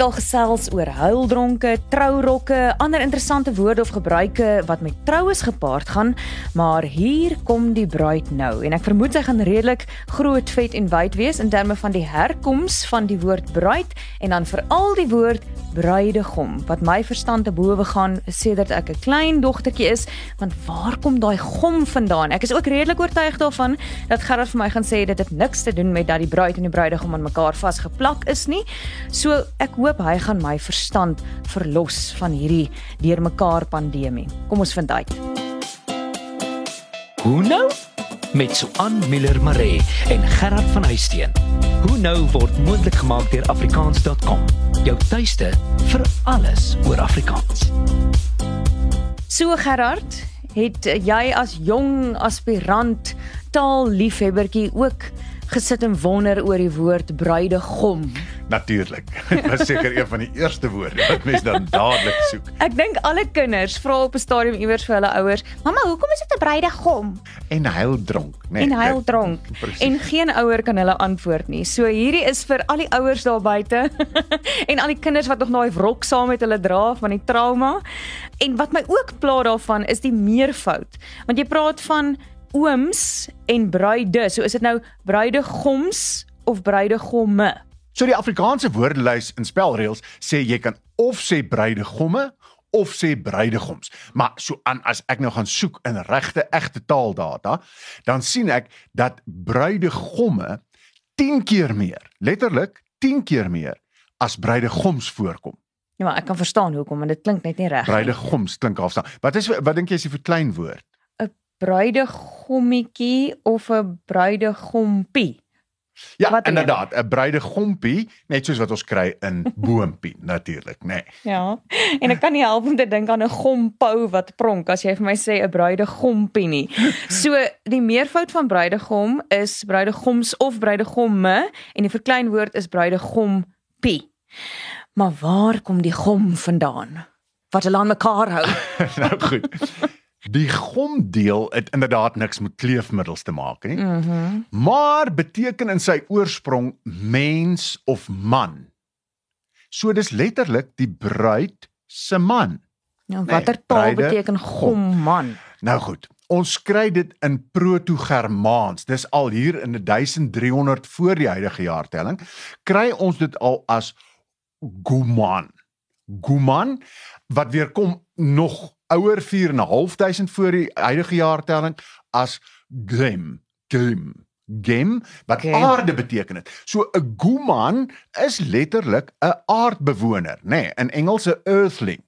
het al gesels oor huildronke, trourokke, ander interessante woorde of gebruike wat met troues gepaard gaan, maar hier kom die bruid nou en ek vermoed sy gaan redelik groot, vet en wyd wees in terme van die herkoms van die woord bruid en dan veral die woord bruidegom wat my verstand te bowe gaan sedert ek 'n klein dogtertjie is, want waar kom daai gom vandaan? Ek is ook redelik oortuig daarvan dat Gerard vir my gaan sê dit het niks te doen met dat die bruid en die bruidegom aan mekaar vasgeplak is nie. So ek hoop hy gaan my verstand verlos van hierdie deurmekaar pandemie. Kom ons vind uit. Hoe nou? Met Suan Miller Maree en Gerard van Huisteen. Hoe nou word moontlik gemaak deur afrikaans.com. Jou tuiste vir alles oor Afrikaans. So Gerard, het jy as jong aspirant taalliefhebbertjie ook gesit en wonder oor die woord bruidegom. Natuurlik. Dit was seker een van die eerste woorde wat mense dan dadelik soek. Ek dink alle kinders vra op 'n stadium iewers vir hulle ouers, "Mamma, hoekom is dit 'n bruidegom?" En huil dronk, né? Nee, en huil dronk. En geen ouer kan hulle antwoord nie. So hierdie is vir al die ouers daar buite en al die kinders wat nog daai wrok saam met hulle dra van die trauma. En wat my ook pla daarvan is die meervoud. Want jy praat van ooms en bruide. So is dit nou bruidegoms of bruidegomme? So die Afrikaanse woordelys in spelreëls sê jy kan of sê bruidegomme of sê bruidegoms. Maar so aan as ek nou gaan soek in regte egte taaldata, dan sien ek dat bruidegomme 10 keer meer, letterlik 10 keer meer as bruidegoms voorkom. Ja, maar ek kan verstaan hoekom, want dit klink net nie reg nie. Bruidegoms klink halfstaan. Wat is wat dink jy is die verkleinwoord? Bruidegommetjie of 'n bruidegompie. Ja, Wat inderdaad, 'n bruidegompie, net soos wat ons kry in boompie natuurlik, nê. Nee. Ja. En ek kan nie help om te dink aan 'n gompou wat pronk as jy vir my sê 'n bruidegompie nie. So die meervoud van bruidegom is bruidegoms of bruidegomme en die verkleinwoord is bruidegompie. Maar waar kom die gom vandaan? Wat hulle aan mekaar hou. nou goed. Die gomdeel het inderdaad niks met kleefmiddels te maak nie. Mhm. Mm maar beteken in sy oorsprong mens of man. So dis letterlik die bruid se man. Ja, watter nee, taal beteken gomman? Nou goed. Ons kry dit in proto-germaans. Dis al hier in 1300 voor die huidige jaartelling kry ons dit al as guman. Guman wat weer kom nog ouer 4 en 'n half duisend voor die huidige jaartelling as gem gem gem wat okay. aarde beteken het. So 'n guman is letterlik 'n aardbewoner, nê, nee, in Engels 'n earthling.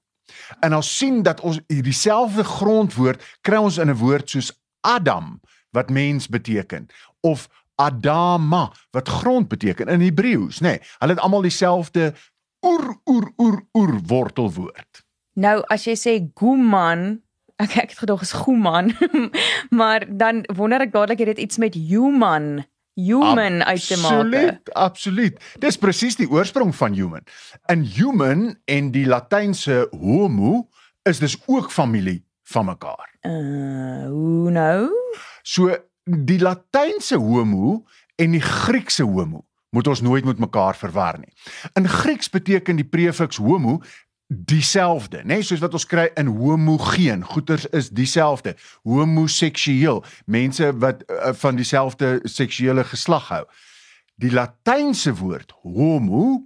En ons sien dat ons dieselfde grondwoord kry ons in 'n woord soos Adam wat mens beteken of Adama wat grond beteken in Hebreëus, nê. Nee, hulle het almal dieselfde oer oer oer oer wortelwoord. Nou as jy sê Guman, ek ek het gedog is Guman, maar dan wonder ek dadelik het dit iets met human human uit te maak. Absoluut, absoluut. Dis presies die oorsprong van human. In human en die latynse homo is dis ook familie van mekaar. Uh, hoe nou? So die latynse homo en die Griekse homo moet ons nooit met mekaar verwar nie. In Grieks beteken die prefiks homo dieselfde, né? Nee, soos wat ons kry in homogeen. Goeters is dieselfde. Homoseksueel, mense wat uh, van dieselfde seksuele geslag hou. Die latynse woord homo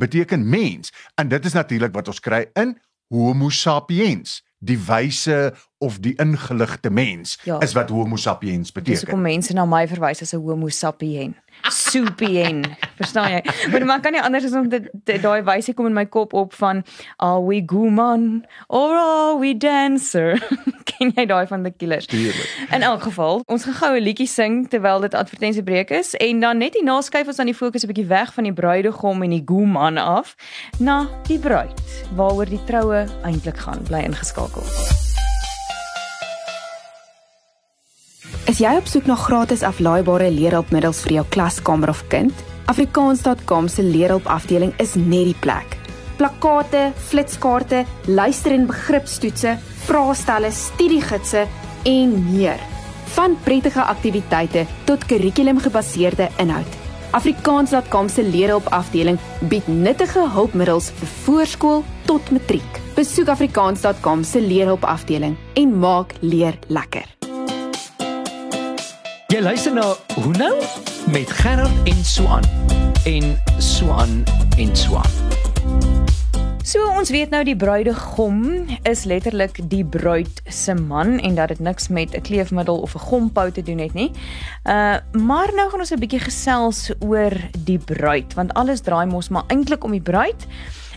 beteken mens en dit is natuurlik wat ons kry in homo sapiens die wyse of die ingeligte mens ja. is wat homo sapiens beteken. Dis hoekom mense na my verwys as 'n homo sapien. Supien. Verstaan jy? Maar man kan nie anders as om daai wyse kom in my kop op van are we guman or are we dancer? Ken jy daai van the killers? Tuurlik. In elk geval, ons gaan gou 'n liedjie sing terwyl dit advertensiebreek is en dan net hierna skuif ons dan die fokus 'n bietjie weg van die bruidegom en die guman af na die bruid waaroor die troue eintlik gaan. Bly ingeskakel. Is jy op soek na gratis aflaaibare leerhulpmiddels vir jou klaskamer of kind? Afrikaans.com se leerhulp afdeling is net die plek. Plakkate, flitskaarte, luister- en begripstoetse, vraestelle, studiegidse en meer. Van prettige aktiwiteite tot kurrikulumgebaseerde inhoud. Afrikaans.com se leerhulp afdeling bied nuttige hulpmiddels vir voorskool tot matriek. Besoek afrikaans.com se leerhulp afdeling en maak leer lekker. Jy luister na Hoe nou met Gerard en Suan en Suan en Suan. So ons weet nou die bruidegom is letterlik die bruid se man en dat dit niks met 'n kleefmiddel of 'n gompou te doen het nie. Uh maar nou gaan ons 'n bietjie gesels oor die bruid want alles draai mos maar eintlik om die bruid.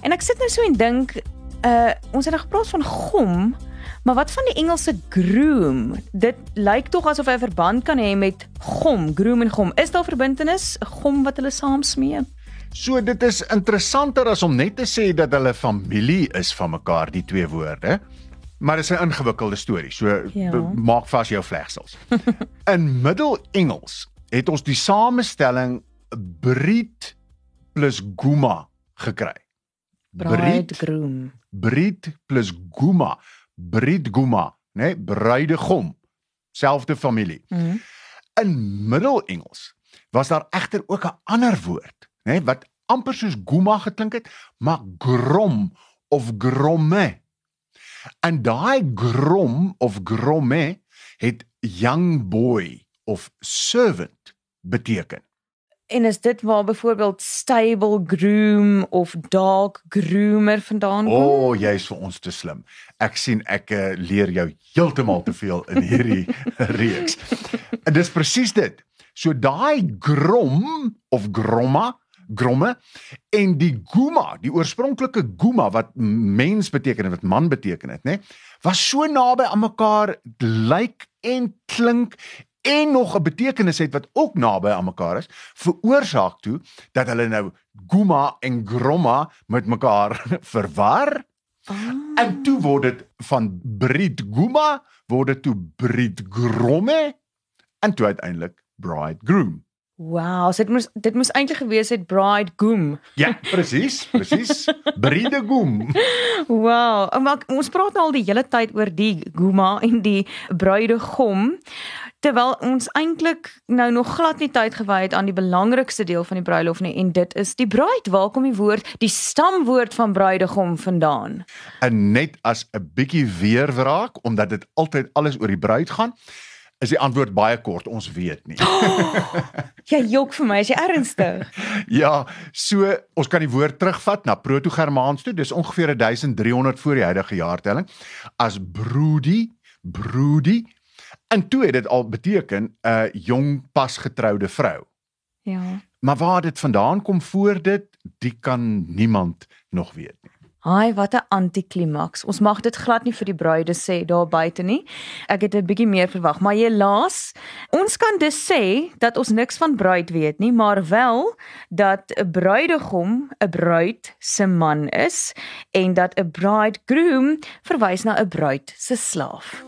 En ek sit nou so en dink uh ons het nou gepraat van gom, maar wat van die Engelse groom? Dit lyk tog asof hy 'n verband kan hê met gom, groom en gom. Is daar verbintenis? Gom wat hulle saam smee? So dit is interessanter as om net te sê dat hulle familie is van mekaar die twee woorde. Maar dit is 'n ingewikkelde storie. So Ja. maak vas jou vlegsels. In Middel-Engels het ons die samestelling Brit plus Guma gekry. Bruidgroom. Brit plus Guma. Brit Guma, né? Nee, bruidegom. Selfde familie. Mhm. In Middel-Engels was daar egter ook 'n ander woord, né, nee, wat amper soos Guma geklink het, maar grom of gromme. En daai grom of gromme het young boy of servant beteken. En is dit waar byvoorbeeld stable groom of dog groomer vandaan kom? O, oh, jy's vir ons te slim. Ek sien ek uh, leer jou heeltemal te veel in hierdie reeks. En dis presies dit. So daai grom of gromma, gromme en die guma, die oorspronklike guma wat mens beteken en wat man beteken het, nê, was so naby aan mekaar lyk en klink en nog 'n betekenis het wat ook naby aan mekaar is, veroorsaak toe dat hulle nou guma en gromma met mekaar verwar. Ah. En toe word dit van Brit Guma word dit toe Brit Gromme en toe uiteindelik Bridegroom. Wow, so dit moes dit moes eintlik gewees het bridegroom. Ja, presies, presies. Bridegroom. Wow, maar ons praat nou al die hele tyd oor die guma en die bruidegom terwyl ons eintlik nou nog glad nie tyd gewy het aan die belangrikste deel van die bruilof nie en dit is die bruid. Waar kom die woord, die stamwoord van bruidegom vandaan? En net as 'n bietjie weerwraak omdat dit altyd alles oor die bruid gaan, is die antwoord baie kort, ons weet nie. Jy jok vir my, is jy ernstig? Ja, so ons kan die woord terugvat na Proto-Germaans toe. Dis ongeveer 1300 voor die huidige jaartelling as broody, broody. En toe het dit al beteken 'n jong pasgetroude vrou. Ja. Maar waar dit vandaan kom voor dit, die kan niemand nog weet nie. Haai, wat 'n antiklimaks. Ons mag dit glad nie vir die bruide sê daar buite nie. Ek het 'n bietjie meer verwag, maar helaas, ons kan dus sê dat ons niks van bruid weet nie, maar wel dat 'n bruidegom 'n bruid se man is en dat 'n bridegroom verwys na 'n bruid se slaaf.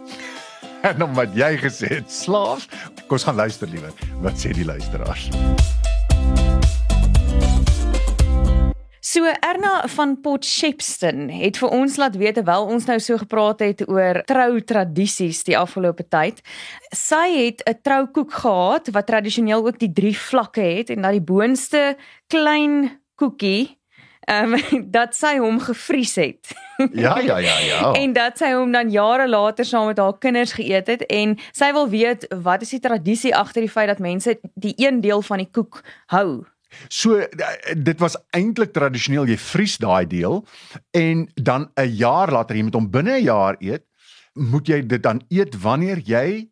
En omdat jy gesê het slaaf, kom ons gaan luister liewer. Wat sê die luisteraars? So Erna van Potchefstroom het vir ons laat weet terwyl ons nou so gepraat het oor troutradisies die afgelope tyd. Sy het 'n troukoek gehad wat tradisioneel ook die drie vlakke het en dat die boonste klein koekie ehm um, dat sy hom gevries het. Ja, ja, ja, ja. en dat sy hom dan jare later saam met haar kinders geëet het en sy wil weet wat is die tradisie agter die feit dat mense die een deel van die koek hou. So d- dit was eintlik tradisioneel jy vries daai deel en dan 'n jaar later jy moet hom binne 'n jaar eet, moet jy dit dan eet wanneer jy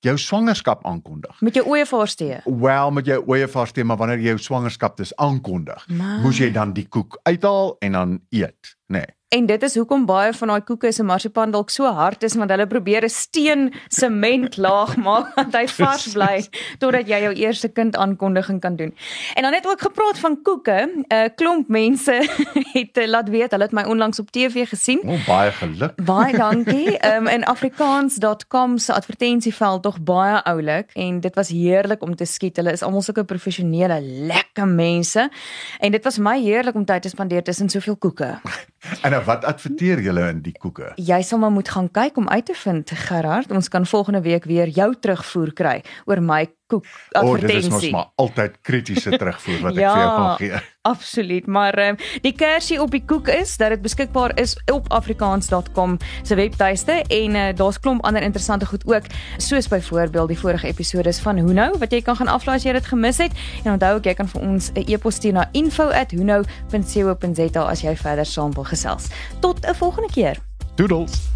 jou swangerskap aankondig. Met jou oeye voorstee. Wel met jou ooievaars tema wanneer jy jou swangerskap dis aankondig, Maar- moes jy dan die koek uithaal en dan eet, nê. Nee. En dit is hoekom baie van daai koeke se marsipan dalk so hard is want hulle probeer 'n steen sementlaag maak dat hy vars bly totdat jy jou eerste kind aankondiging kan doen. En dan net ook gepraat van koeke, 'n uh, klomp mense het uh, laat weet hulle het my onlangs op TV gesien. O, baie geluk. Baie dankie. Ehm um, in afrikaans.com se advertensieveld tog baie oulik en dit was heerlik om te skiet. Hulle is almal sulke professionele, lekker mense. En dit was my heerlik om tyd te spandeer tussen soveel koeke. En nou wat adverteer julle in die koeke? Jy sal maar moet gaan kyk om uit te vind Gerard. Ons kan volgende week weer jou terugvoer kry oor my koek O, oh, dit is advertensie. mos maar altyd kritiese terugvoer wat ek Ja. vir jou gaan gee. Absoluut, maar um, die kersie op die koek is dat dit beskikbaar is op afrikaans.com se webtuiste en uh, daar's klomp ander interessante goed ook, soos byvoorbeeld die vorige episodes van Hoe nou wat jy kan gaan aflaai as jy dit gemis het. En onthou ook jy kan vir ons 'n e-pos stuur na info@hunou.co.za as jy verder saam wil gesels. Tot 'n volgende keer. Doodles.